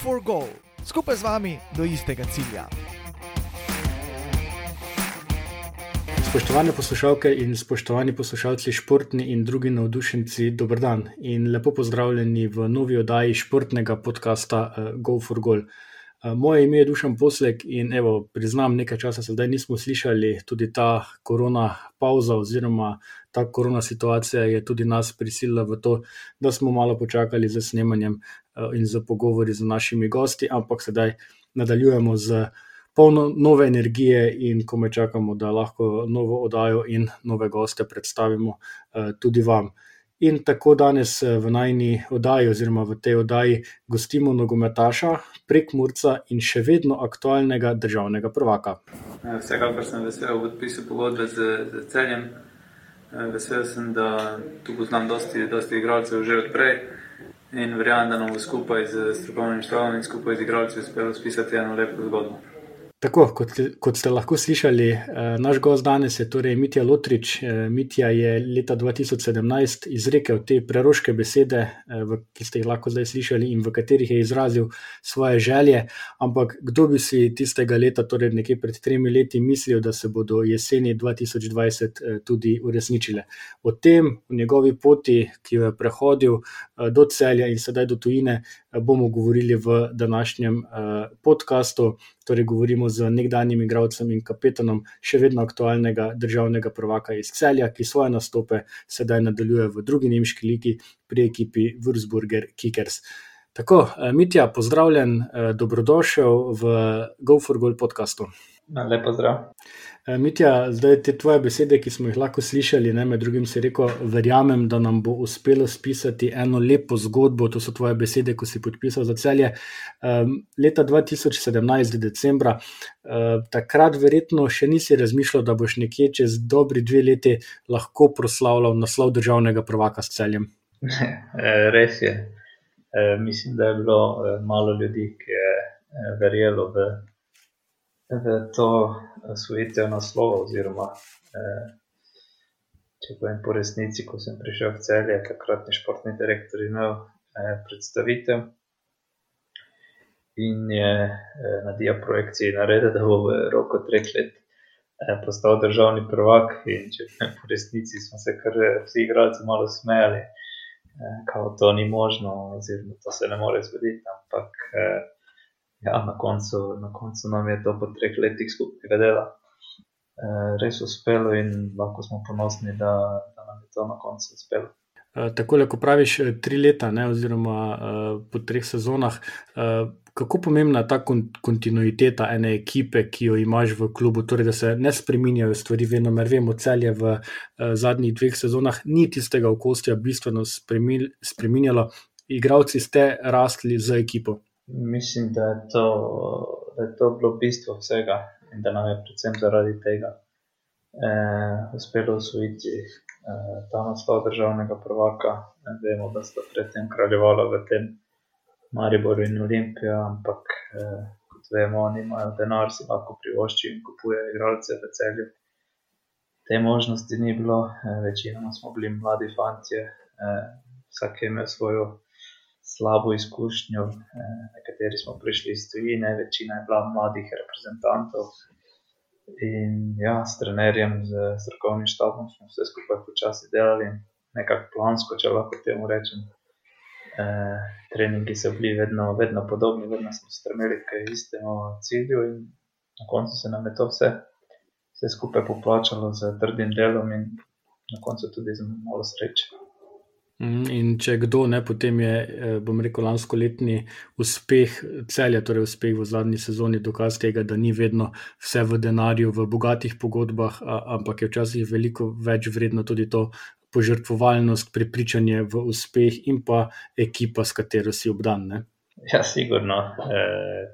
for Goal, skupaj z vami do istega cilja. Spoštovane poslušalke in spoštovani poslušalci, športni in drugi navdušenci, dober dan in lepo pozdravljeni v novi oddaji športnega podcasta uh, Go for Goal. Moje ime je Dušan Poslek in evo, priznam, nekaj časa se zdaj nismo slišali, tudi ta korona pauza oziroma ta korona situacija je tudi nas prisilila v to, da smo malo počakali z snemanjem in z pogovori z našimi gosti, ampak sedaj nadaljujemo z polno nove energije in ko me čakamo, da lahko novo oddajo in nove goste predstavimo tudi vam. In tako danes v najni oddaji, oziroma v tej oddaji, gostimo nogometaša prek Murca in še vedno aktualnega državnega prvaka. Vsekakor sem vesel podpisu pogodbe z, z celjem. Vesel sem, da tu poznam dosti, dosti igralcev že odprej in verjamem, da nam bo skupaj z strokovnim štabom in skupaj z igralci uspelo spisati eno lepo zgodbo. Tako kot, kot ste lahko slišali, eh, naš gost danes je torej Mitja Lotrič. Eh, Mitja je leta 2017 izrekel te preroške besede, eh, ki ste jih lahko zdaj slišali in v katerih je izrazil svoje želje. Ampak kdo bi si tistega leta, torej nekje pred tremi leti, mislil, da se bodo jeseni 2020 tudi uresničile. O tem, o njegovi poti, ki jo je prehodil do celja in sedaj do tujine, bomo govorili v današnjem podkastu. Torej, govorimo z nekdanjim igralcem in kapetanom še vedno aktualnega državnega prvaka iz Celja, ki svoje nastope sedaj nadaljuje v drugi nemški ligi pri ekipi Würzburger Kickers. Tako, eh, Mitja, pozdravljen, eh, dobrodošel v Go for Gold podkastu. Lepo zdrav. Eh, Mitja, zdaj te tvoje besede, ki smo jih lahko slišali, ne, med drugim si rekel, verjamem, da nam bo uspelo spisati eno lepo zgodbo. To so tvoje besede, ko si podpisal za celje. Um, leta 2017, decembra, uh, takrat verjetno še nisi razmišljal, da boš nekje čez dobri dve leti lahko proslavljal naslov državnega prvaka s celjem. Res je. E, mislim, da je bilo malo ljudi, ki je verjelo v v to osvojitev naslova. Oziroma, eh, če povem po resnici, ko sem prišel v celje, takratni športni direktor imel eh, predstavitev in je eh, na dia projekciji naredil, da bo v roku treh let. Postal državni prvak, in če po resnici smo se kar vsi igralci malo smejali, kako to ni možno, oziroma to se ne more zgoditi. Ampak ja, na, koncu, na koncu nam je to po treh letih skupnega dela eh, res uspelo in lahko smo ponosni, da, da nam je to na koncu uspelo. Eh, Tako, ko praviš eh, tri leta, ne, oziroma uh, po treh sezonah, uh, kako pomembna je ta kontinuiteta ene ekipe, ki jo imaš v klubu, torej da se ne spremenjajo stvari, vedno mer vemo, celje v uh, zadnjih dveh sezonah ni tistega okostja bistveno spremenjalo, igravci ste rastli z ekipo. Mislim, da je, to, da je to bilo bistvo vsega in da nam je predvsem zaradi tega eh, uspelo osvojiti eh, ta naslov državnega prvaka. Ne vemo, da sta predtem kraljevala v tem Mariboru in Olimpiji, ampak eh, kot vemo, oni imajo denar, si lahko privoščijo in kupujejo igralce v celju. Te možnosti ni bilo, eh, večinoma smo bili mladi fanti, eh, vsak je imel svojo slabo izkušnjo. Eh, nekateri smo prišli iz tujine, večina je bila mladih reprezentantov. In ja, s trenerjem, z strokovnim štabom smo vse skupaj počasi delali, nekako plansko, če lahko temu rečem. E, treningi so bili vedno, vedno podobni, vedno smo stremeli k istemu cilju, in na koncu se nam je to vse, vse skupaj poplačalo z trdim delom in na koncu tudi z malo sreče. Mhm, in če kdo, ne, potem je, eh, bom rekel, lansko letni uspeh celja, torej uspeh v zadnji sezoni, dokaz tega, da ni vedno vse v denarju, v bogatih pogodbah, ampak je včasih veliko več vredno tudi to požrtvovalnost, prepričanje v uspeh in pa ekipa, s katero si obdan. Ne. Ja, sigurno. E,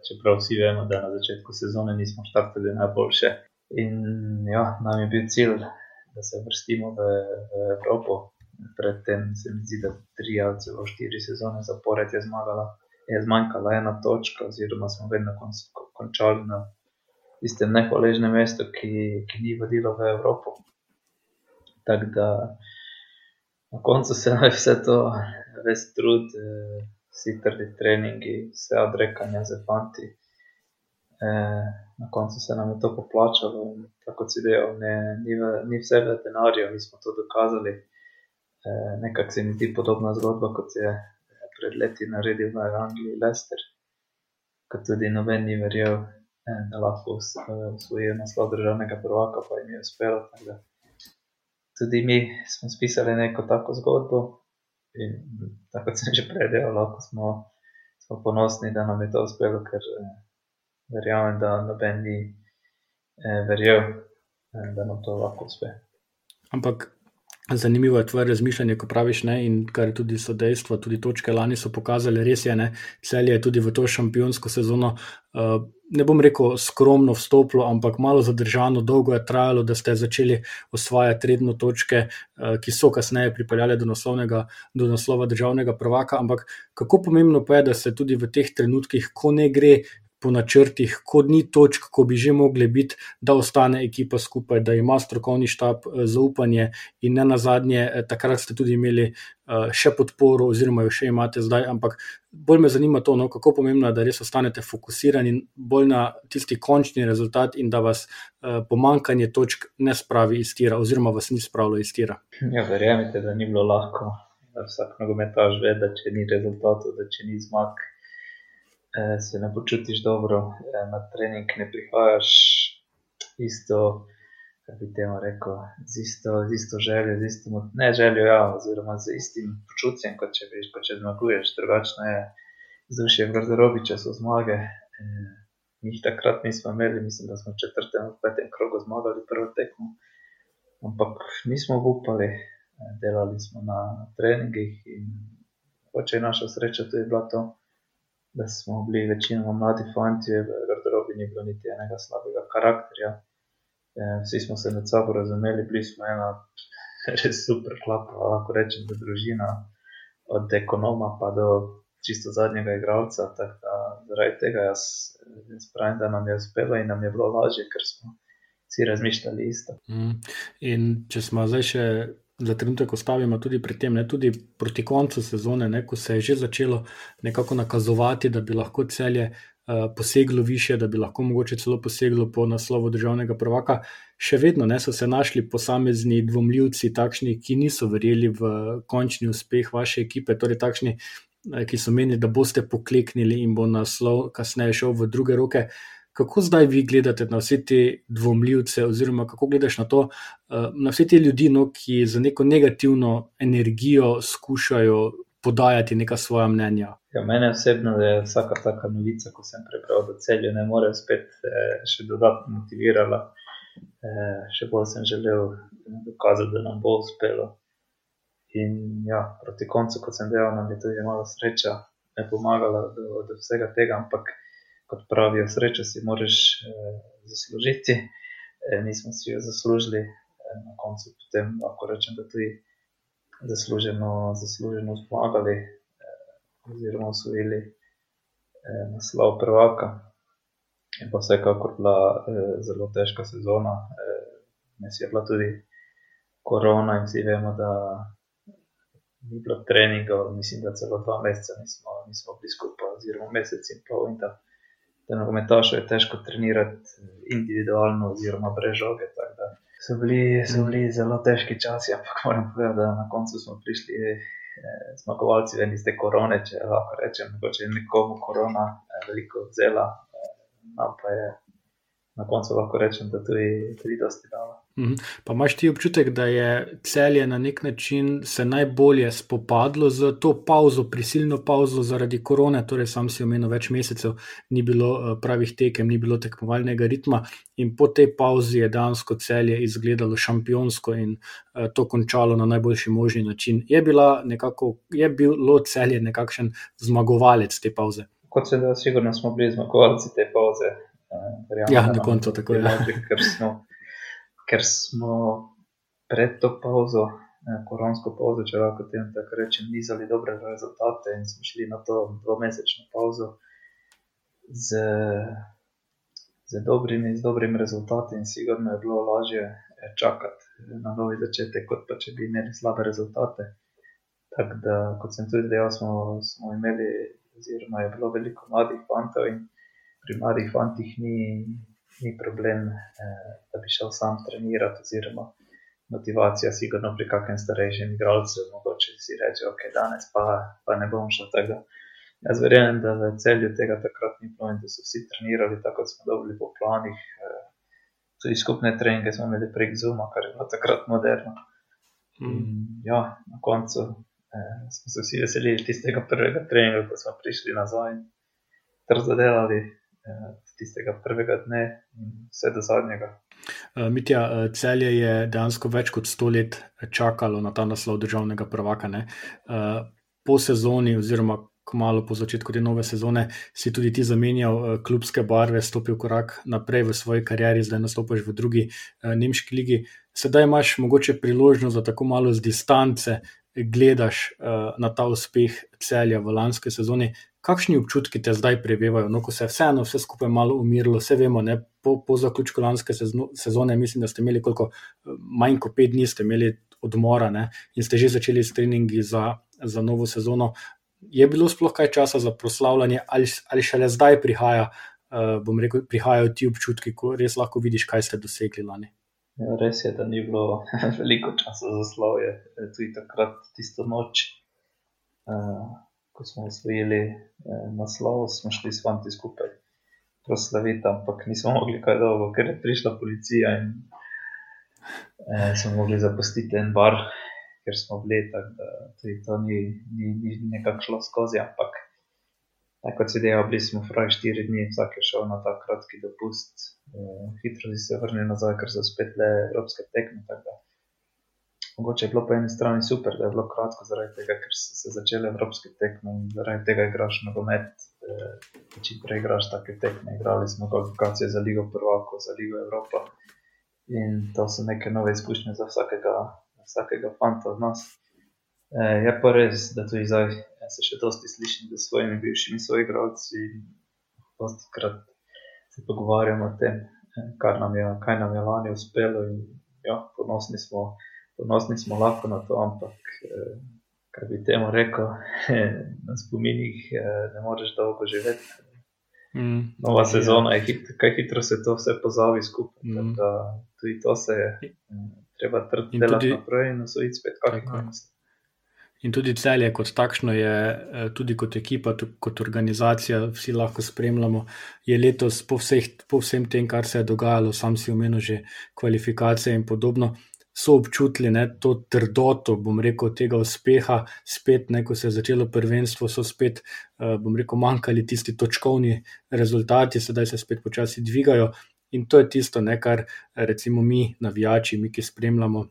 čeprav vsi vemo, da na začetku sezone nismo štartili najboljše. In ja, nam je bil cilj, da se vrstimo v, v Evropo predtem se mi zdi, da tri ali celo štiri sezone zapored je zmagala, je zmanjkala ena točka, oziroma smo vedno kon, končali na istem nehvaležnem mestu, ki, ki ni vodilo v Evropo. Tako da na koncu se je vse to, ves trud, eh, vsi trdi treningi, vse odrekanja za fanti. E, na koncu se nam je to poplačalo in tako si dejal, ne, ni, v, ni vse v denarju, mi smo to dokazali. E, nekako se mi zdi podobna zgodba, kot je pred leti naredil v Angliji Lester, kot tudi noben ni verjel, e, da lahko usvojijo naslov državnega prvaka, pa jim je uspelo. Tudi mi smo spisali neko tako zgodbo, In tako sem že prej rekel, lahko smo, smo ponosni, da nam je to uspelo, ker eh, verjamem, da noben ni eh, verjel, eh, da nam to lahko uspe. Ampak Zanimivo je tvoje razmišljanje, ko praviš ne, in kar tudi so dejstva, tudi točke lani so pokazali, res je, ne, celje je tudi v to šampionsko sezono, uh, ne bom rekel skromno vstopilo, ampak malo zadržano, dolgo je trajalo, da ste začeli osvajati redno točke, uh, ki so kasneje pripeljale do, do naslova državnega prvaka. Ampak kako pomembno pa je, da se tudi v teh trenutkih, ko ne gre, po načrtih, ko ni točk, ko bi že mogli biti, da ostane ekipa skupaj, da ima strokovni štab eh, zaupanje in ne na zadnje, eh, takrat ste tudi imeli eh, še podporo, oziroma jo še imate zdaj. Ampak bolj me zanima to, no, kako pomembno je, da res ostanete fokusirani bolj na tisti končni rezultat in da vas pomankanje točk ne spravi iz tira, oziroma vas ni spravilo iz tira. Ja, verjamete, da ni bilo lahko. Vsak nogometaš ve, da če ni rezultatov, da če ni zmag, se ne počutiš dobro, eh, na trening ne prihajaš isto, kako bi temu rekel, z isto, z isto željo, z isto, ne željo, ja, oziroma z istim počutjem, kot če veš, kot če zmaguješ. Drugačno je vzdušje v garderobi, če so zmage. Eh, mi jih takrat nismo imeli, mislim, da smo v četrtem, petem krogu zmagali prvo tekmo. Ampak nismo upali, delali smo na treningih in oče je naša sreča, to je bilo to da smo bili večinoma mladi fanti, v garderobi ni bilo niti enega slabega karakterja. E, vsi smo se med sabo razumeli, bili smo ena res super klapa, lahko rečem, da družina, od ekonoma pa do čisto zadnjega igralca. Zaradi tega jaz, jaz pravim, da nam je uspelo in nam je bilo lažje, ker smo vsi razmišljali isto. Mm. In če smo zdaj še za trenutek ostavimo tudi pri tem, ne, tudi proti koncu sezone, ne, ko se je že začelo nekako nakazovati, da bi lahko celje uh, poseglo više, da bi lahko mogoče celo poseglo po naslovu državnega prvaka. Še vedno ne, so se našli posamezni dvomljivci, takšni, ki niso verjeli v končni uspeh vaše ekipe, torej takšni, eh, ki so menili, da boste pokleknili in bo naslov kasneje šel v druge roke. Kako zdaj vi gledate na vse te dvomljivce, oziroma kako gledaš na to, eh, na vse te ljudi, no, ki za neko negativno energijo skušajo podajati neka svoja mnenja? Ja, mene osebno je vsaka taka novica, ko sem prebral, da celje ne more spet eh, še dodatno motivirala. Eh, še bolj sem želel dokazati, da nam bo uspelo. In ja, proti koncu, kot sem dejal, nam je tudi malo sreča, ne pomagala do, do vsega tega, ampak kot pravijo, srečo si moraš eh, zaslužiti. Eh, mi smo si jo zaslužili, eh, na koncu potem lahko rečem, da tudi zasluženo, zasluženo zmagali, eh, oziroma osvojili eh, naslov prvaka. In pa vsekakor bila eh, zelo težka sezona, eh, je bila tudi korona in vsi vemo, da. Ni bilo treningov, mislim, da celo dva meseca nismo, nismo bili skupaj, oziroma mesec in pol. In ta, da nogometašu je težko trenirati individualno, oziroma brez žoge. So bili, so bili zelo težki časi, ampak moram povedati, da na koncu smo prišli eh, zmagovalci ven iz te korone, če lahko rečem, mogoče je nekomu korona eh, veliko vzela, eh, nam pa je na koncu lahko rečem, da tudi, tudi dosti dala. Mhm. Pa imaš ti občutek, da je celje na nek način se najbolje spopadlo z to pauzo, prisilno pauzo zaradi korone, torej sam si omenil več mesecev, ni bilo eh, pravih tekem, ni bilo tekmovalnega ritma, in po tej pauzi je dejansko celje izgledalo šampionsko in eh, to končalo na najboljši možni način. Je, nekako, je bilo celje nekakšen zmagovalec te pauze? Kot se da, sigurno smo bili zmagovalci te pauze. Verjamem, ja, na koncu tako je. Ker smo, ker smo pred to pauzo, koronsko pauzo, če lahko tem tako rečem, nizali dobre rezultate in smo šli na to dvomesečno pauzo z, z, dobrimi, z dobrimi rezultati in sigurno je bilo lažje čakati na novi začetek, kot pa če bi imeli slabe rezultate. Tako da, kot sem tudi dejal, smo, smo imeli, oziroma je bilo veliko mladih fantov in pri mladih fantih ni, ni problem, eh, da bi šel sam trenirati, oziroma motivacija, sigurno pri kakšnem starejšem igralcu, mogoče si reče, ok, danes pa, pa ne bom šel tega. Jaz verjamem, da v celju tega takrat ni bilo in da so vsi trenirali tako, kot smo dobili po planih. Eh, tudi skupne treninge smo imeli prek Zuma, kar je bilo takrat moderno. Mm. Ja, na koncu eh, smo se vsi veselili tistega prvega treninga, ko smo prišli nazaj in trzodelali eh, tistega prvega dne in vse do zadnjega. Uh, Mitja, uh, celje je dejansko več kot sto let čakalo na ta naslov državnega prvaka. Uh, po sezoni, oziroma kmalo po začetku te nove sezone, si tudi ti zamenjal klubske barve, stopil korak naprej v svoji karieri, zdaj nastopiš v drugi nemški ligi. Sedaj imaš mogoče priložnost, da tako malo z distance gledaš na ta uspeh celja v lanske sezoni. Kakšni občutki te zdaj prevevajo, no, ko se je vseeno vse skupaj malo umirilo, vse vemo, ne, po, po zaključku lanske sezone, mislim, da ste imeli koliko, manj kot pet dni, ste imeli odmora ne, in ste že začeli s treningi za, za novo sezono je bilo sploh kaj časa za proslavljanje, ali, ali šele zdaj prihaja, uh, rekel, prihajajo ti občutki, ko res lahko vidiš, kaj ste dosegli lani. Ja, res je, da ni bilo veliko časa za slavje. E, tudi takrat, tisto noč, uh, ko smo osvojili uh, naslov, smo šli s fanti skupaj proslaviti, ampak nismo mogli kaj dolgo, ker je prišla policija in uh, smo mogli zapustiti en bar ker smo bili tako, da tudi to ni, ni, ni nekako šlo skozi. Ampak, tako kot se deje, bili smo fraj štiri dni, vsak je šel na ta kratki dopust, uh, hitro si se vrnil nazaj, ker so spet le evropske tekme. Mogoče je bilo po eni strani super, da je bilo kratko, zaradi tega, ker so se začele evropske tekme in zaradi tega igraš nogomet, eh, čim prej igraš take tekme. Igrali smo kvalifikacije za Ligo Prvako, za Ligo Evropa in to so neke nove izkušnje za vsakega vsakega fanta od nas. E, je pa res, da tudi zdaj se še dosti slišim z svojimi bivšimi soigralci in dosti krat se pogovarjamo o tem, kar nam je, kaj nam je lani uspelo. In, ja, ponosni, smo, ponosni smo lahko na to, ampak e, kar bi temu rekel, na spominih e, ne moreš dolgo živeti. Mm, Nova je, sezona je, hit, kaj hitro se to vse pozavi skupaj. Mm. Tudi to se je treba truditi delati naprej in osvojiti spet kakšne konice. In tudi celje kot takšno je, eh, tudi kot ekipa, kot organizacija, vsi lahko spremljamo, je letos po, vseh, po vsem tem, kar se je dogajalo, sam si omenil že kvalifikacije in podobno, so občutili ne, to trdoto, bom rekel, tega uspeha, spet, ne, ko se je začelo prvenstvo, so spet, eh, bom rekel, manjkali tisti točkovni rezultati, sedaj se spet počasi dvigajo. In to je tisto, ne, kar recimo mi, navijači, mi, ki spremljamo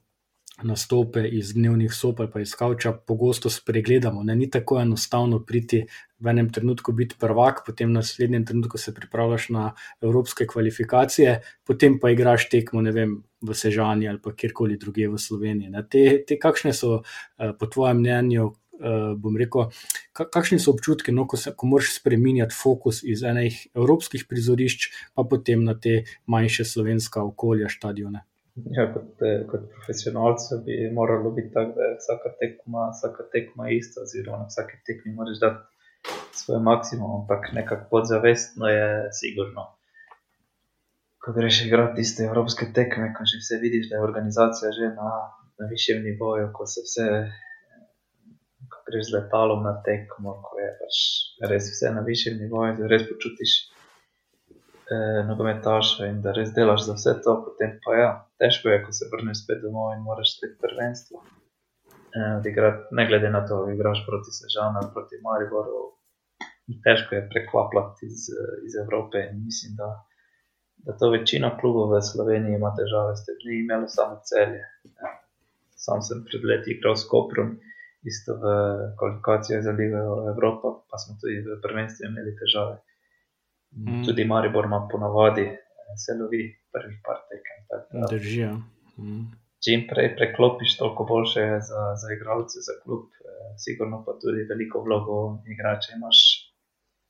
nastope iz dnevnih sob ali pa iz kavča, pogosto spregledamo. Ne. Ni tako enostavno priti v enem trenutku biti prvak, potem v naslednjem trenutku se pripravljaš na evropske kvalifikacije, potem pa igraš tekmo vem, v Sežani ali pa kjerkoli druge v Sloveniji. Te, te kakšne so, eh, po tvojem mnenju, uh, bom rekel, kakšni so občutki, no, ko, se, ko moraš spremenjati fokus iz enih evropskih prizorišč, pa potem na te manjše slovenska okolja, stadione. Ja, kot, eh, kot profesionalc bi moralo biti tako, da je vsaka tekma, vsaka tekma ista, oziroma na vsaki tekmi moraš dati svoj maksimum, ampak nekako podzavestno je sigurno. Ko greš igrati tiste evropske tekme, ko že vse vidiš, da je organizacija že na, na višjem nivoju, ko se vse greš z letalom na tekmo, ko je pač res vse na višjem nivoju, res počutiš eh, nogometaša in da res delaš za vse to. Potem pa ja, težko je, ko se vrneš spet domov in moraš spet prvenstvo. Eh, ne glede na to, igraš proti Sežanu proti Mariboru, težko je preklapljati iz, iz Evrope in mislim, da. Da to večina klubov v Sloveniji ima težave, ste bili imeli samo celje. Ja. Sam sem pred leti igral s Koprom, isto v kvalifikacijah za Ligo Evropa, pa smo tudi v prvenstvu imeli težave. Mm. Tudi Maribor ima ponavadi se eh, lovi prvih par tekem. Držijo. Mm. Čim prej preklopiš, toliko boljše je za, za igralce, za klub, eh, sigurno pa tudi veliko vlogo igrače imaš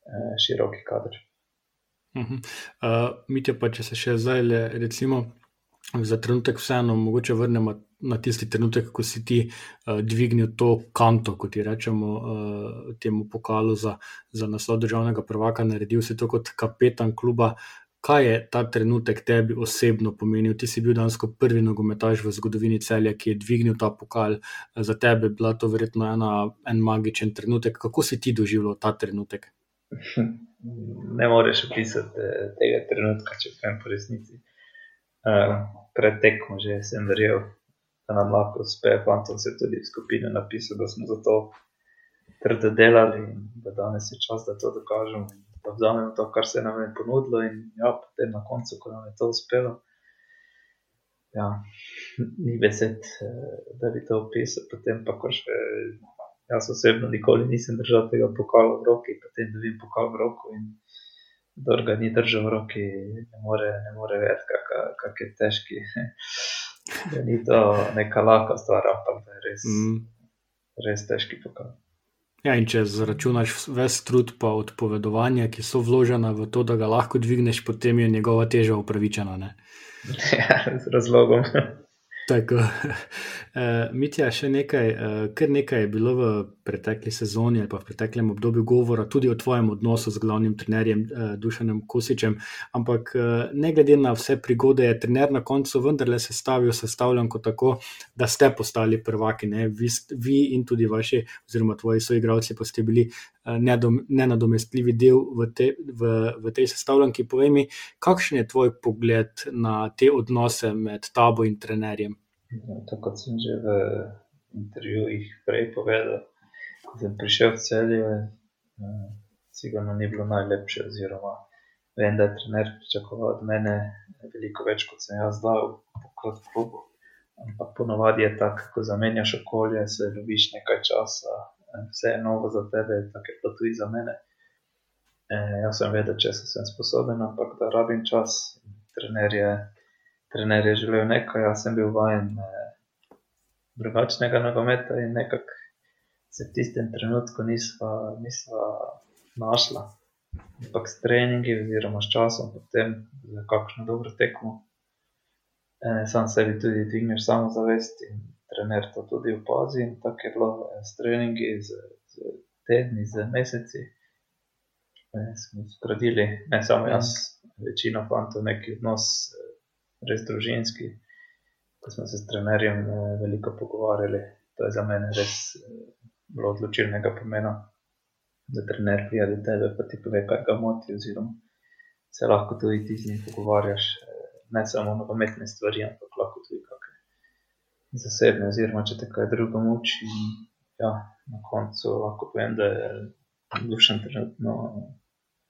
eh, široki kader. Uh -huh. uh, Mitja, pa če se še zdaj, le, recimo, za trenutek vseeno mogoče vrnemo na tisti trenutek, ko si ti uh, dvignil to kanto, kot ti rečemo, uh, temu pokalu za, za naslov državnega prvaka, naredil si to kot kapetan kluba. Kaj je ta trenutek tebi osebno pomenil? Ti si bil dansko prvi nogometaš v zgodovini celja, ki je dvignil ta pokal. Za tebe je bila to verjetno ena, en magičen trenutek. Kako si ti doživel ta trenutek? Ne moreš opisati eh, tega trenutka, če povem po resnici. Uh, pred tekmo že sem verjel, da nam lahko uspe. Fantom se tudi v skupini napisal, da smo za to trdo delali in da danes je čas, da to dokažemo. Da vzamemo to, kar se nam je ponudilo, in ja, potem na koncu, ko nam je to uspelo. Ja, ni besed, eh, da bi to opisal. Potem pa, ko še jaz osebno nikoli nisem držal tega pokala v roki, potem dobim pokal v roko in da ga ni držal v roki, ne more, more vedeti, kako je težki. da ni to neka lahka stvar, ampak da je res, mm. res težki pokal. Ja, in če zračunaš ves trud pa odpovedovanja, ki so vložena v to, da ga lahko dvigneš, potem je njegova teža upravičena. Ja, z razlogom. Tako. Uh, Mitja, še nekaj, uh, kar nekaj je bilo v pretekli sezoni ali pa v preteklem obdobju govora tudi o tvojem odnosu z glavnim trenerjem uh, Dušanem Kosičem, ampak uh, ne glede na vse prigode, je trener na koncu vendarle sestavil sestavljen kot tako, da ste postali prvaki. Vi, vi in tudi vaši, oziroma tvoji soigravci, pa ste bili nenadomestljivi del v, te, v, v tej sestavljanki. Povej mi, kakšen je tvoj pogled na te odnose med tabo in trenerjem? Ja, to, kot sem že v intervjujih prej povedal, ko sem prišel v celje, eh, sigurno ni bilo najlepše. Oziroma, vem, da je trener pričakoval od mene veliko več, kot sem jaz dal kot klubu. Ampak ponovadi je tako, ko zamenjaš okolje, se ljubiš nekaj časa, vse je novo za tebe, tako je to tudi za mene. E, jaz sem vedel, če sem sposoben, ampak da rabim čas. Trener je trener je želel nekaj, jaz sem bil vajen eh, drugačnega nogometa in nekako se v tistem trenutku nisva, nisva našla. Ampak s treningi, oziroma s časom, potem za kakšno dobro tekmo, eh, sam sebi tudi dvigneš samozavest in trener to tudi opazi. Tako je bilo eh, s treningi, z, z tedni, z meseci. Eh, smo zgradili, ne samo jaz, večina fantov, neki odnos. Eh, res družinski. Ko smo se s trenerjem eh, veliko pogovarjali, to je za mene res bilo odločilnega pomena, da trener prija do tebe, pa ti pove, kaj ga moti, oziroma se lahko tudi ti z njim pogovarjaš, ne samo na pametne stvari, ampak lahko tudi zasebne, oziroma če te kaj drugo muči. Ja, na koncu lahko povem, da je dušen trenutno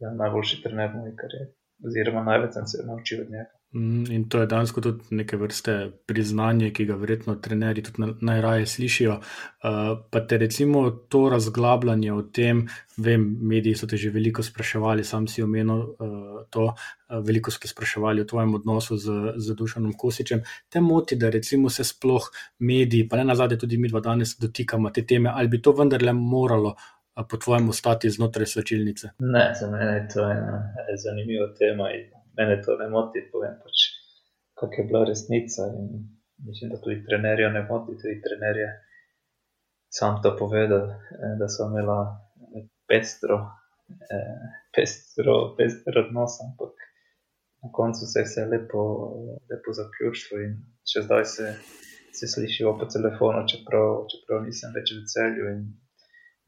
ja, najboljši trener v moji karieri, oziroma največ sem se naučil od njega. Mm, in to je danes tudi neke vrste priznanje, ki ga verjetno trenerji tudi najraje slišijo. Uh, pa te recimo to razglabljanje o tem, vem, mediji so te že veliko spraševali, sam si omenil uh, to, uh, veliko so te spraševali o tvojem odnosu z, z Dušanom Kosičem. Te moti, da recimo se sploh mediji, pa ne nazadnje tudi mi dva danes dotikamo te teme, ali bi to vendarle moralo. Po tvojem ostati znotraj svečilnice? Ne, za mene je to ena zanimiva tema mene to ne moti, povem pač, kak je bila resnica. In mislim, da tudi trenerja ne moti, tudi trenerje. Sam to povedal, eh, da so imela pestro, eh, pestro, pestro odnos, ampak na koncu se je vse lepo, lepo zaključilo in še zdaj se, se slišijo po telefonu, čeprav, čeprav nisem več v celju in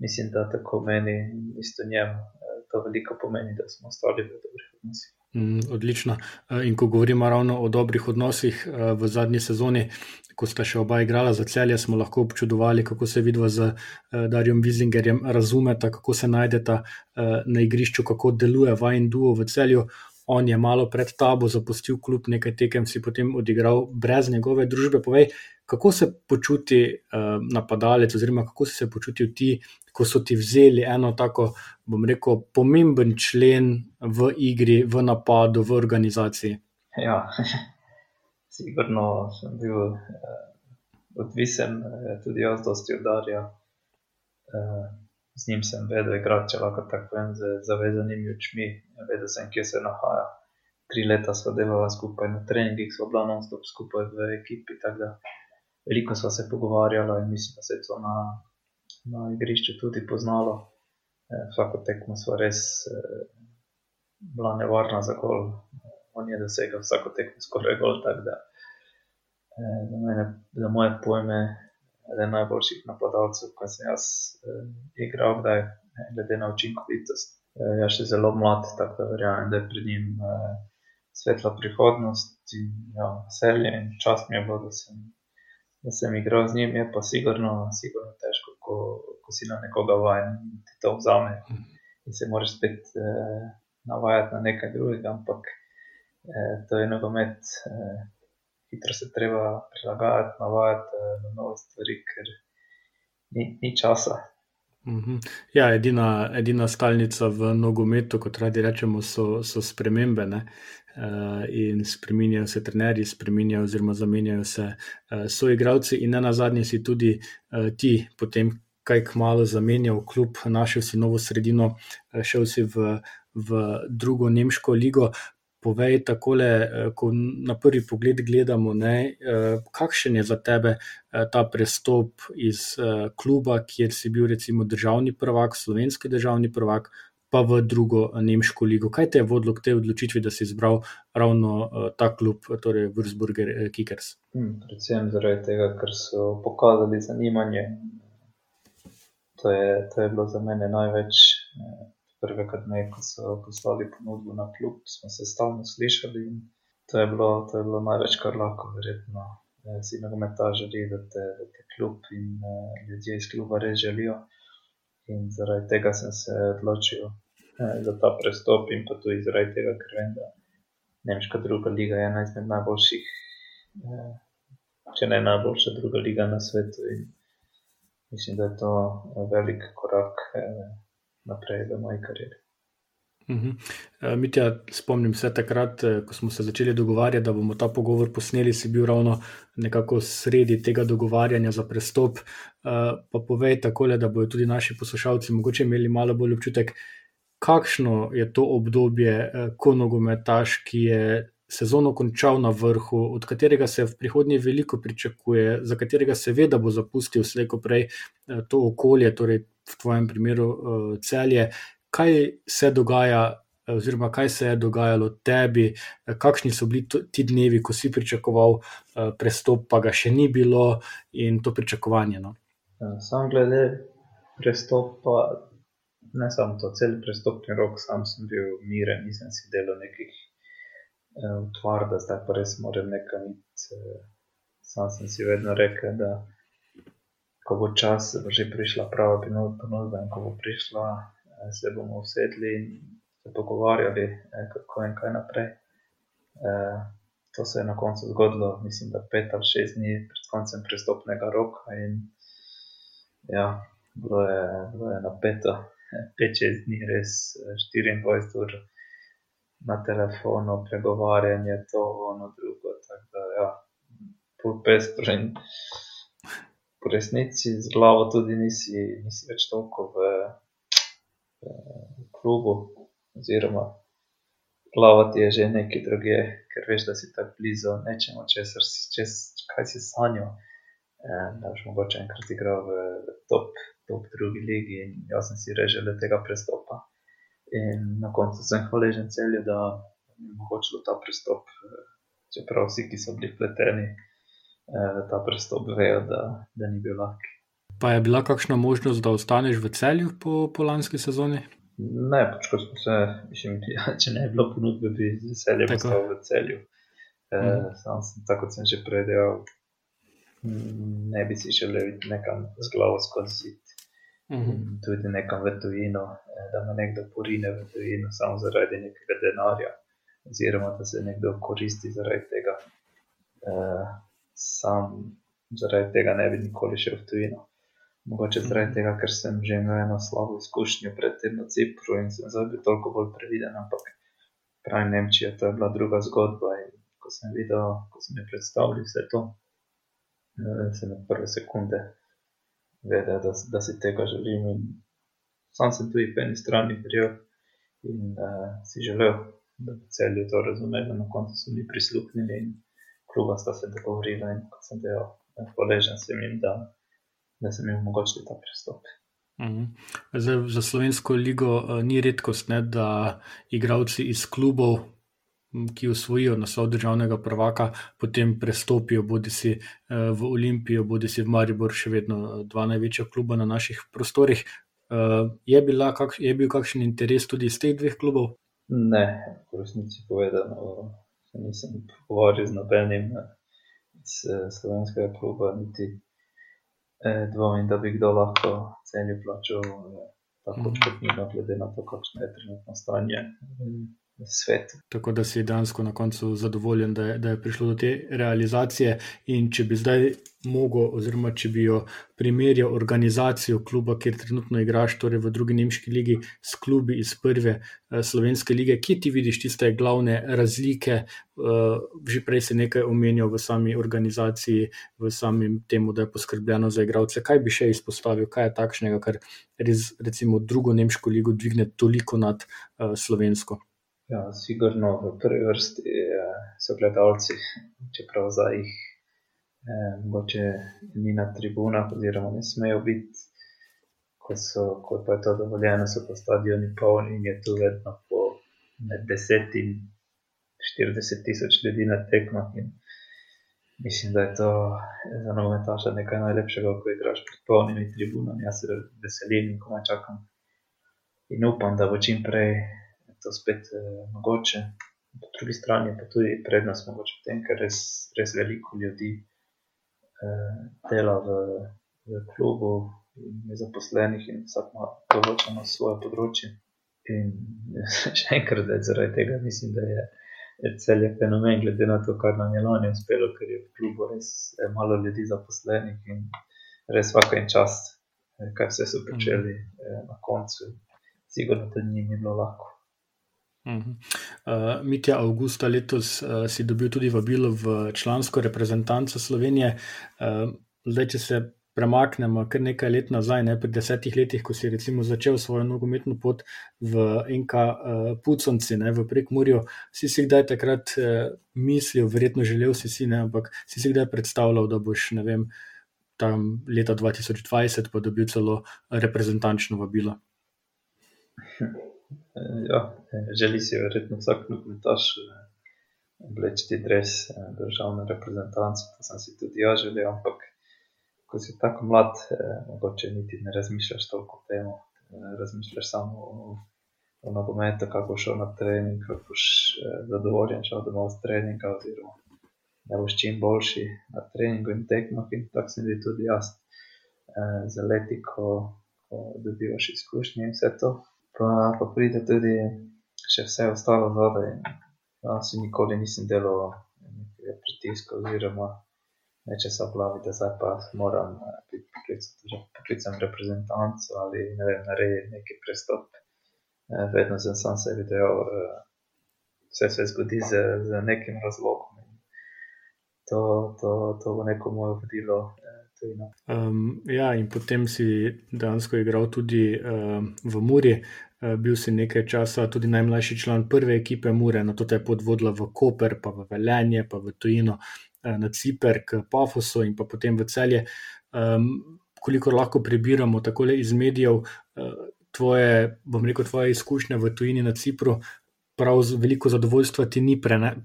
mislim, da tako meni isto njemu eh, to veliko pomeni, da smo ostali v dobrih odnosih. Mm, odlično. Eh, in ko govorimo ravno o dobrih odnosih eh, v zadnji sezoni, ko sta še oba igrala za celje, smo lahko občudovali, kako se vidva z eh, Darjem Vizingerjem razumeta, kako se najdeta na igrišču, kako deluje vajen duo v celju. On je malo pred tabo zapustil klub, nekaj tekem si potem odigral brez njegove družbe. Povej, kako se počuti uh, napadalec, oziroma kako si se počutil ti, ko so ti vzeli eno tako, bom rekel, pomemben člen v igri, v napadu, v organizaciji. Ja, sigurno sem bil uh, odvisen, uh, tudi jaz, dosti udarja. Uh, z njim sem vedel, igrati, če lahko tako povem, z zavezanimi očmi, vedel sem, kje se nahaja. tri leta sva delala skupaj na treningih, sva bila non-stop skupaj v ekipi. Veliko sva se pogovarjala in mislim, da se je to na, na igrišču tudi poznalo. Eh, vsako tekmo sva res eh, bila nevarna za gol. On je dosegel vsako tekmo skoraj gol. Da, eh, za, mene, za moje pojme, eden najboljših napadalcev, ko sem jaz eh, igral, da je glede na učinkovitost. Eh, jaz še zelo mlad, tako da verjamem, da je pred njim. Eh, svetla prihodnost in ja, veselje in čast mi je bilo, da sem, da sem igral z njim. Je pa sigurno, sigurno težko, ko, ko si na nekoga vajen in ti to vzame in se moraš spet eh, navajati na nekaj drugega, ampak eh, to je nogomet. Eh, Hitro se treba prilagajati, navajati eh, na nove stvari, ker ni, ni časa, Mhm. Ja, edina, edina stalnica v nogometu, kot radi rečemo, so, so spremembe. Ne? Uh, in spremenjajo se trenerji, spremenjajo oziroma zamenjajo se uh, soigravci, in na zadnje si tudi ti, potem, kaj kmalo zamenjal klub, našel si novo sredino, šel si v, v drugo nemško ligo povej takole, eh, ko na prvi pogled gledamo, ne, eh, kakšen je za tebe eh, ta prestop iz kluba, kjer si bil recimo državni prvak, slovenski državni prvak, pa v drugo nemško ligo. Kaj te je vodilo k tej odločitvi, da si izbral ravno ta klub, torej Würzburger Kickers? Hmm, predvsem zaradi tega, ker so pokazali zanimanje. To je, to je bilo za mene največ prvega dne, ko so poslali ponudbo na klub, smo se stalno slišali in to je bilo, to je bilo največ, kar lahko, verjetno. Eh, si nogometa želi, da te, da te klub in uh, ljudje iz kluba res želijo. In zaradi tega sem se odločil eh, za ta prestop, in pa tudi zaradi tega, ker vem, da Nemška druga liga je ena izmed najboljših, eh, če ne najboljša druga liga na svetu. In mislim, da je to velik korak. Naprej v moji karieri. Uh mhm. -huh. Mitja, spomnim se takrat, eh, ko smo se začeli dogovarjati, da bomo ta pogovor posneli, si bil ravno nekako sredi tega dogovarjanja za prestop. Eh, pa povej tako, da bodo tudi naši poslušalci mogoče imeli malo bolj občutek, kakšno je to obdobje, ko nogometaš, ki je sezono končal na vrhu, od katerega se v prihodnje veliko pričakuje, za katerega se ve, da bo zapustil slejko prej to okolje, torej v tvojem primeru uh, celje, kaj se dogaja, oziroma kaj se je dogajalo tebi, kakšni so bili ti dnevi, ko si pričakoval prestop, pa ga še ni bilo in to pričakovanje. No? Ja, sam glede prestopa, ne samo to, cel prestopni rok, sam sem bil miren, nisem si delal nekih utvar, da zdaj pa res moram nekaj iti. Sam sem si vedno rekel, da ko bo čas, bo že prišla prava ponudba in ko bo prišla, se bomo usedli in se pogovarjali, kako in kaj naprej. To se je na koncu zgodilo, mislim, da pet ali šest dni pred koncem prestopnega roka. In, ja, bilo je, bilo je napeto, pet, šest dni, res 24 ur na telefonu, pregovarjanje, to, ono, drugo. Tako da, ja, pol pestro in v resnici z glavo tudi nisi, nisi več toliko v, v klubu, oziroma glava ti je že nekaj druge, ker veš, da si tako blizu nečemu, česar si, čes, kaj si sanjal. Eh, da boš mogoče enkrat igral v top, top drugi ligi, in jaz sem si režil tega prestopa. In na koncu sem hvaležen celju, da je omogočilo ta prestop, eh, čeprav vsi, ki so bili pleteni, Eh, ta prestop vejo, da, da ni bil lahk. Pa je bila kakšna možnost, da ostaneš v celju po, po lanski sezoni? Ne, pač ko smo se, mislim, če ne bi bilo ponudbe, bi z veseljem ostal v celju. E, mm. Sam sem, tako kot sem že prej dejal, ne bi si želel iti nekam z glavo skozi Mm -hmm. Tudi nekam v tujino, eh, da me nekdo porine v tujino samo zaradi nekega denarja, oziroma da se nekdo koristi zaradi tega. E, sam zaradi tega ne bi nikoli šel v tujino. Mogoče zaradi tega, ker sem že imel eno slabo izkušnjo predtem na Cipru in sem zdaj bil toliko bolj previden, ampak pravi Nemčija, to je bila druga zgodba. In ko sem videl, ko sem jim predstavil vse to, eh, sem od prve sekunde vedel, da, da si tega želim. In sam sem tudi po eni strani prijel in uh, si želel da bi celju to razumeli. Na koncu so mi prisluhnili in kluba sta se dogovorila. In kot sem dejal, hvaležen sem jim, da, da sem jim omogočil ta pristop. Mhm. Zdaj, za slovensko ligo uh, ni redkost, ne, da igravci iz klubov, ki usvojijo naslov državnega prvaka, potem prestopijo bodi si uh, v Olimpijo, bodi si v Maribor, še vedno dva največja kluba na naših prostorih. Uh, je, bila, kak, je bil kakšen interes tudi iz teh dveh klubov? Ne, v resnici povedano, nisem pogovarjal z nobenim iz slovenskega kluba, niti eh, dvomim, da bi kdo lahko cenil plačo eh, tako Mhm. kot mi, glede na to, kakšno je trenutno stanje eh, svetu. Tako da si dejansko na koncu zadovoljen, da je, da je prišlo do te realizacije. In če bi zdaj mogel, oziroma če bi jo primerjal organizacijo kluba, kjer trenutno igraš, torej v drugi nemški ligi, s klubi iz prve eh, slovenske lige, kje ti vidiš tiste glavne razlike? Eh, že prej si nekaj omenjal v sami organizaciji, v samem temu, da je poskrbljeno za igralce. Kaj bi še izpostavil, kaj je takšnega, kar res, recimo, drugo nemško ligo dvigne toliko nad eh, slovensko? Ja, sigurno v prvi vrsti eh, so gledalci, čeprav za jih eh, mogoče ni na tribunah, oziroma ne smejo biti, ko, so, ko pa je to dovoljeno, so pa stadioni polni in je tu vedno po med 10 in 40 tisoč ljudi na tekmah. Mislim, da je to za nogometaša nekaj najlepšega, ko igraš pred polnimi tribunami. Jaz se veselim in komaj čakam. In upam, da bo čim prej to spet eh, mogoče. Po drugi strani je pa tudi prednost mogoče v tem, ker res, res veliko ljudi eh, dela v, v klubu in je zaposlenih in vsak ima določeno svoje področje. In še enkrat, da zaradi tega mislim, da je, je cel je fenomen, glede na to, kar nam je lani uspelo, ker je v klubu res eh, malo ljudi zaposlenih in res vsak en čas, kaj vse so počeli eh, na koncu. Sigurno tudi njim ni bilo lahko. Uh, Mitja, avgusta letos uh, si dobil tudi vabilo v člansko reprezentanco Slovenije. Uh, zdaj, če se premaknemo kar nekaj let nazaj, ne pri desetih letih, ko si recimo začel svojo nogometno pot v NK uh, Puconci, ne v Prekmurju, si si kdaj takrat uh, mislil, verjetno želel si si, ne, ampak si si kdaj predstavljal, da boš, ne vem, tam leta 2020 pa dobil celo reprezentančno vabilo. Ja, želi si verjetno vsak nogometaš obleči dres državne reprezentance, to sem si tudi jaz želel, ampak ko si tako mlad, mogoče niti ne razmišljaš toliko o tem, razmišljaš samo o, o nogometu, kako boš šel na trening, kako boš zadovoljen šel domov z treninga, oziroma da boš čim boljši na treningu in tekmah in tako sem bil tudi jaz. Za leti, ko, ko dobivaš izkušnje in vse to, pa, pa pride tudi še vse ostalo zadaj. Jaz nikoli nisem delal nekega pritiska, oziroma nečesa v glavi, da zdaj pa moram biti poklican reprezentant ali ne vem, narediti neki prestop. Vedno sem sam sebi dejal, vse se zgodi z, z nekim razlogom. To, to, to bo neko moje vodilo. Um, ja, in potem si dejansko igral tudi um, v Muri, bil si nekaj časa tudi najmlajši član prve ekipe Mure, na to te je pot vodila v Koper, pa v Velenje, pa v Tujino, uh, na Ciper, k Pafosu in pa potem v celje. Um, kolikor lahko prebiramo takole iz medijev, uh, tvoje, bom rekel, tvoje izkušnje v Tujini na Cipru. Prav veliko zadovoljstva ti ni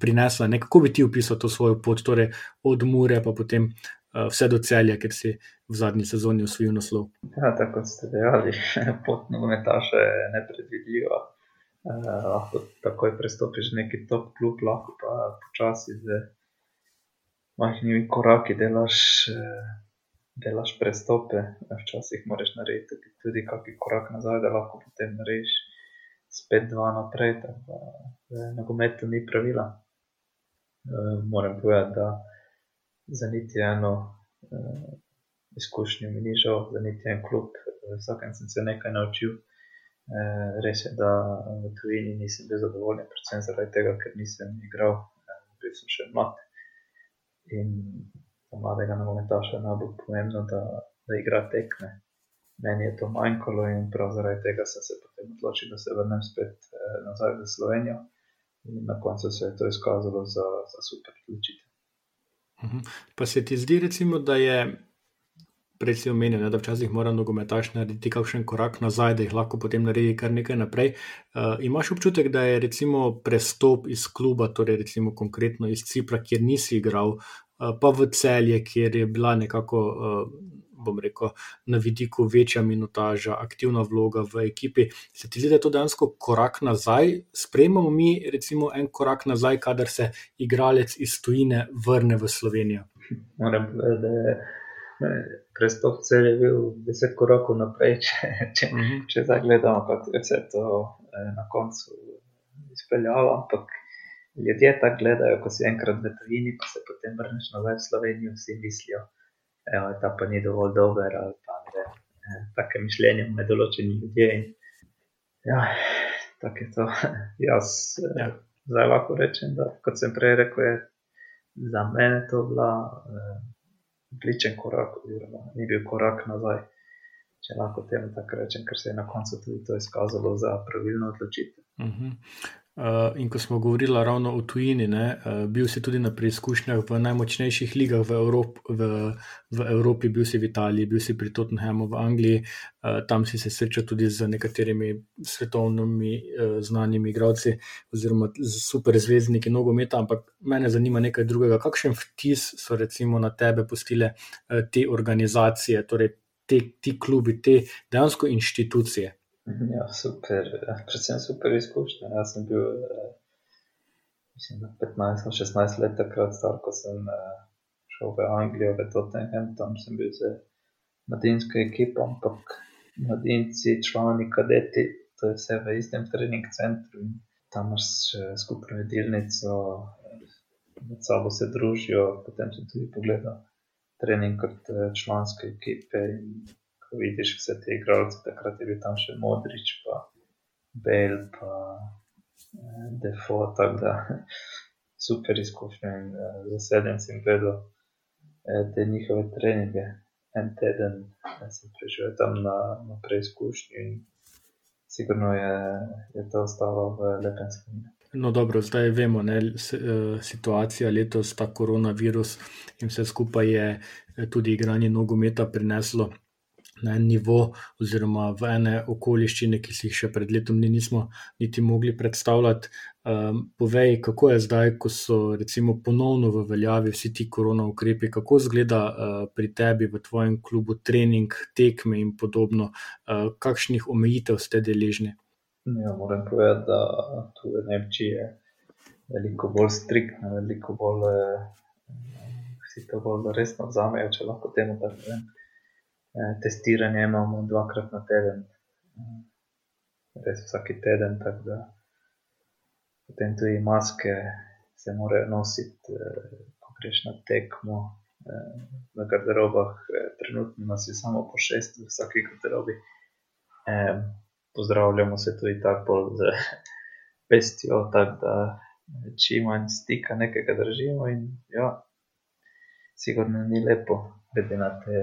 prinesla. Ne? Kako bi ti opisal to svojo pot, torej od Mure, pa potem vse do celja, ker si v zadnji sezoni osvojil naslov? Ja, tako kot ste dejali, pot nogometaša je nepredvidljiva. Uh, lahko takoj prestopiš neki top klub, lahko pa počasi z majhnimi koraki delaš, uh, delaš prestope. Včasih moraš narediti tudi kakšen korak nazaj, da lahko potem narediš spet dva naprej. V nogometu ni pravila. Uh, moram povedati, da za niti eno uh, izkušnjo mi ni žal, za niti en klub. Vsakem sem se nekaj naučil. Uh, res je, da v tujini nisem bil zadovoljen, predvsem zaradi tega, ker nisem igral, uh, bil sem še mlad. In za mladega nogometaša je najbolj pomembno, da, da igra tekme. Meni je to manjkalo in prav zaradi tega sem se potem odločil, da se vrnem spet eh, nazaj v Slovenijo. in na koncu se je to izkazalo za, za super odločitev. Mhm. Pa se ti zdi, recimo, da je. Prej si omenil, da včasih mora nogometaš narediti kakšen korak nazaj, da jih lahko potem naredi kar nekaj naprej. Uh, imaš občutek, da je recimo prestop iz kluba, torej recimo konkretno iz Cipra, kjer nisi igral, uh, pa v celje, kjer je bila nekako uh, bom rekel, na vidiku večja minutaža, aktivna vloga v ekipi. Se ti zdi, da je to dejansko korak nazaj? Sprejmemo mi, recimo, en korak nazaj, kadar se igralec iz tujine vrne v Slovenijo. Moram povedati, da je prestop cel je bil deset korakov naprej, če, če, uh -huh. če zdaj gledamo, kako je vse to eh, na koncu izpeljalo. Ampak ljudje tako gledajo, ko si enkrat v tujini, pa se potem vrneš nazaj v Slovenijo, vsi mislijo evo, ta pa ni dovolj dober, ali pa ne. Eh, take mišljenje med določenimi ljudmi. Ja, tako je to. Jaz eh, ja. zdaj lahko rečem, da kot sem prej rekel, je za mene to bila eh, odličen korak, oziroma ni bil korak nazaj. Če lahko temu tako rečem, ker se je na koncu tudi to izkazalo za pravilno odločitev. Uh mhm. -huh. Uh, in ko smo govorili ravno o tujini, ne, uh, bil si tudi na preizkušnjah v najmočnejših ligah v, Evrop, v, v Evropi, bil si v Italiji, bil si pri Tottenhamu v Angliji, uh, tam si se srečal tudi z nekaterimi svetovnimi znanimi igralci oziroma z super zvezdniki nogometa. Ampak mene zanima nekaj drugega. Kakšen vtis so recimo na tebe postile te organizacije, torej te, ti klubi, te dejansko inštitucije? Ja, super, predvsem super izkušnja. Jaz sem bil, eh, mislim, 15-16 let takrat star, ko sem eh, šel v Anglijo, v Tottenham, tam sem bil z mladinsko ekipo, ampak mladinci, člani, kadeti, to je vse v istem trening centru tam imaš skupno jedilnico, med sabo se družijo, potem sem tudi pogledal trening kot eh, članske ekipe in vidiš vse te igralce, takrat je bil tam še Modrič, pa Bell, pa eh, Defo, tako da super izkušnja in eh, z veseljem sem gledal eh, te njihove treninge. En teden sem preživel tam na, na preizkušnji in sigurno je, je to ostalo v lepem spominu. No, dobro, zdaj vemo, da je situacija letos, ta koronavirus in vse skupaj je tudi igranje nogometa prineslo na en nivo, oziroma v ene okoliščine, ki si jih še pred letom dni nismo niti mogli predstavljati. Um, povej, kako je zdaj, ko so recimo ponovno v veljavi vsi ti korona ukrepi, kako izgleda uh, pri tebi v tvojem klubu trening, tekme in podobno, uh, kakšnih omejitev ste deležni? Ja, moram povedati, da tu v Nemčiji je veliko bolj striktno, veliko bolj. Vsi to bolj resno vzamejo, če lahko temu tako rečem. Eh, testiranje imamo dvakrat na teden, eh, res vsak teden. Potem tudi maske se morajo nositi, eh, ko greš na tekmo. V garderobah, trenutno nas je samo po šest, v vsaki garderobi. Pozdravljamo se tudi tako z pestjo, tako da čim manj stika nekega držimo. In ja, sigurno ni lepo, glede na te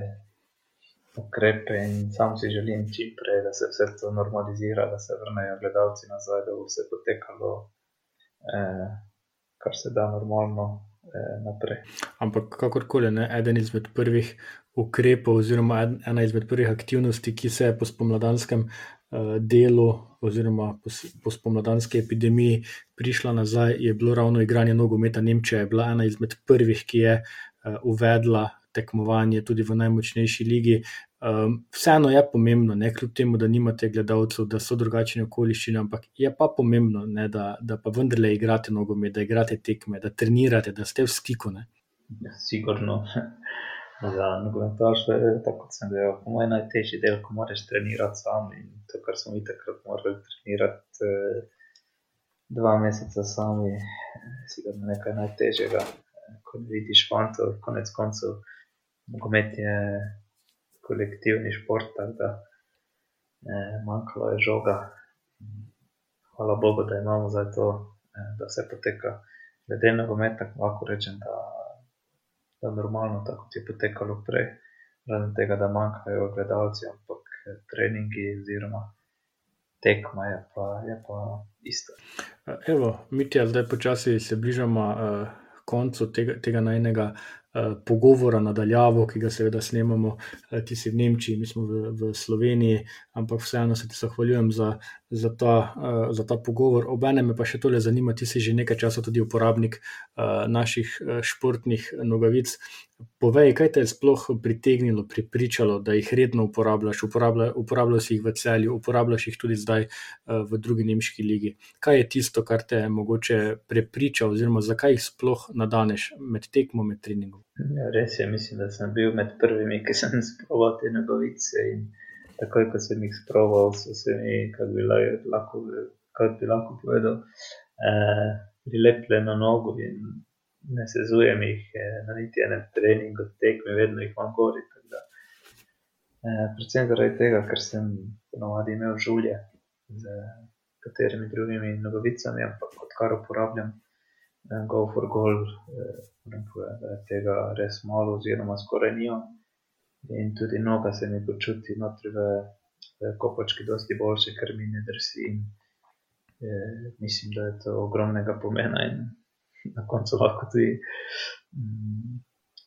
ukrepe in sam si želim čim prej, da se vse to normalizira, da se vrnejo gledalci nazaj, da bo vse potekalo, eh, kar se da normalno eh, naprej. Ampak kakorkoli, ne, eden izmed prvih ukrepov, oziroma ena izmed prvih aktivnosti, ki se je po spomladanskem eh, delu, oziroma po, po spomladanski epidemiji prišla nazaj, je bilo ravno igranje nogometa. Nemčija je bila ena izmed prvih, ki je eh, uvedla tekmovanje tudi v najmočnejši ligi. Um, vseeno je pomembno, ne kljub temu, da nimate gledalcev, da so drugačne okoliščine, ampak je pa pomembno, ne, da, da pa vendarle igrate nogomet, da igrate tekme, da trenirate, da ste v stiku. Ja, sigurno. Za nogometaš je tako, kot sem rekel, po mojem najtežji del, ko moraš trenirati sam in to, kar smo mi takrat morali trenirati eh, dva meseca sami, sigurno nekaj najtežjega. Ko vidiš fantov, konec koncev nogomet je kolektivni šport, tako da eh, manjkalo je žoga. Hvala Bogu, da imamo za to, eh, da se poteka. Glede nogomet, lahko rečem, da je normalno, tako kot je potekalo prej, razen tega, da manjkajo gledalci, ampak treningi oziroma tekma je pa, je pa isto. Evo, Mitja, zdaj počasi se bližamo uh, koncu tega, tega najnega. Eh, pogovora nadaljavo, ki ga seveda snemamo, eh, ti si v Nemčiji, mi smo v, v Sloveniji, ampak vseeno se ti zahvaljujem za, za, ta, uh, za ta pogovor. Obenem me pa še tole zanima, ti si že nekaj časa tudi uporabnik naših športnih nogavic. Povej, kaj te je sploh pritegnilo, pripričalo, da jih redno uporabljaš, uporabljaš, uporabljaš jih v celju, uporabljaš jih tudi zdaj uh, v drugi nemški ligi. Kaj je tisto, kar te je mogoče prepričalo, oziroma zakaj jih sploh nadaneš med tekmo, med treningom? Ja, res je, mislim, da sem bil med prvimi, ki sem sproval te nogavice. Takoj, ko sem jih sproval, so se mi, kako bi lahko, kak bi lahko povedal, eh, prilepile na nogo in ne sezujem jih eh, na niti enem treningu, tekmi, vedno jih imam gori. Eh, predvsem zaradi tega, ker sem ponovadi imel žulje z katerimi drugimi nogavicami, ampak kot kar uporabljam, eh, go for goal, moram povedati, da tega res malo oziroma skoraj nijo. In tudi noga se mi počuti notri v, v kopački dosti boljše, ker mi ne drsi. In, eh, mislim, da je to ogromnega pomena in na koncu lahko tudi mm,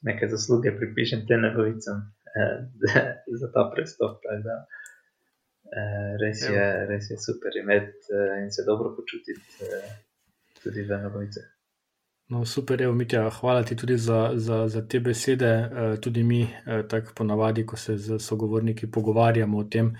nekaj zasluge pripišem tem novicam eh, za ta prestop. Da, eh, res, je, res je super imeti eh, in se dobro počutiti eh, tudi v novicah. No, super, evo, Mitja, hvala ti tudi za, za, za te besede. Eh, tudi mi, eh, tako ponavadi, ko se z sogovorniki pogovarjamo o tem,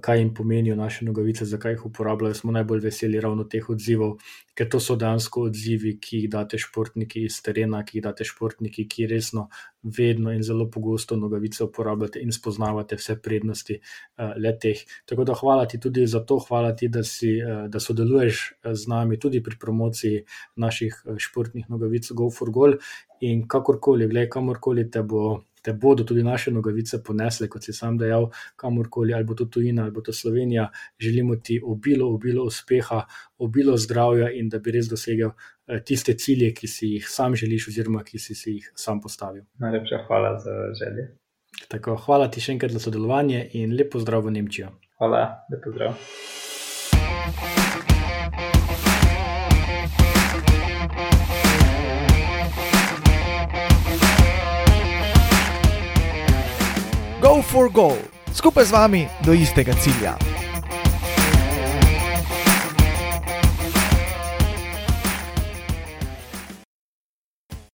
kaj jim pomenijo naše nogavice, zakaj jih uporabljajo, smo najbolj veseli ravno teh odzivov, ker to so dejansko odzivi, ki jih date športniki iz terena, ki jih date športniki, ki resno vedno in zelo pogosto nogavice uporabljate in spoznavate vse prednosti uh, leteh. Tako da hvala ti tudi za to, hvala ti, da, si, uh, da sodeluješ z nami tudi pri promociji naših športnih nogavic Go for Goal in kakorkoli, gledaj, kamorkoli te bo te bodo tudi naše nogavice ponesle, kot si sam dejal, kamorkoli, ali bo to tujina ali bo to Slovenija. Želimo ti obilo, obilo uspeha, obilo zdravja in da bi res dosegel eh, tiste cilje, ki si jih sam želiš, oziroma ki si, si jih sam postavil. Najlepša hvala za želje. Tako, hvala ti še enkrat za sodelovanje in lepo zdrav v Nemčijo. Hvala, lepo zdrav. For Goal, skupaj z vami do istega cilja.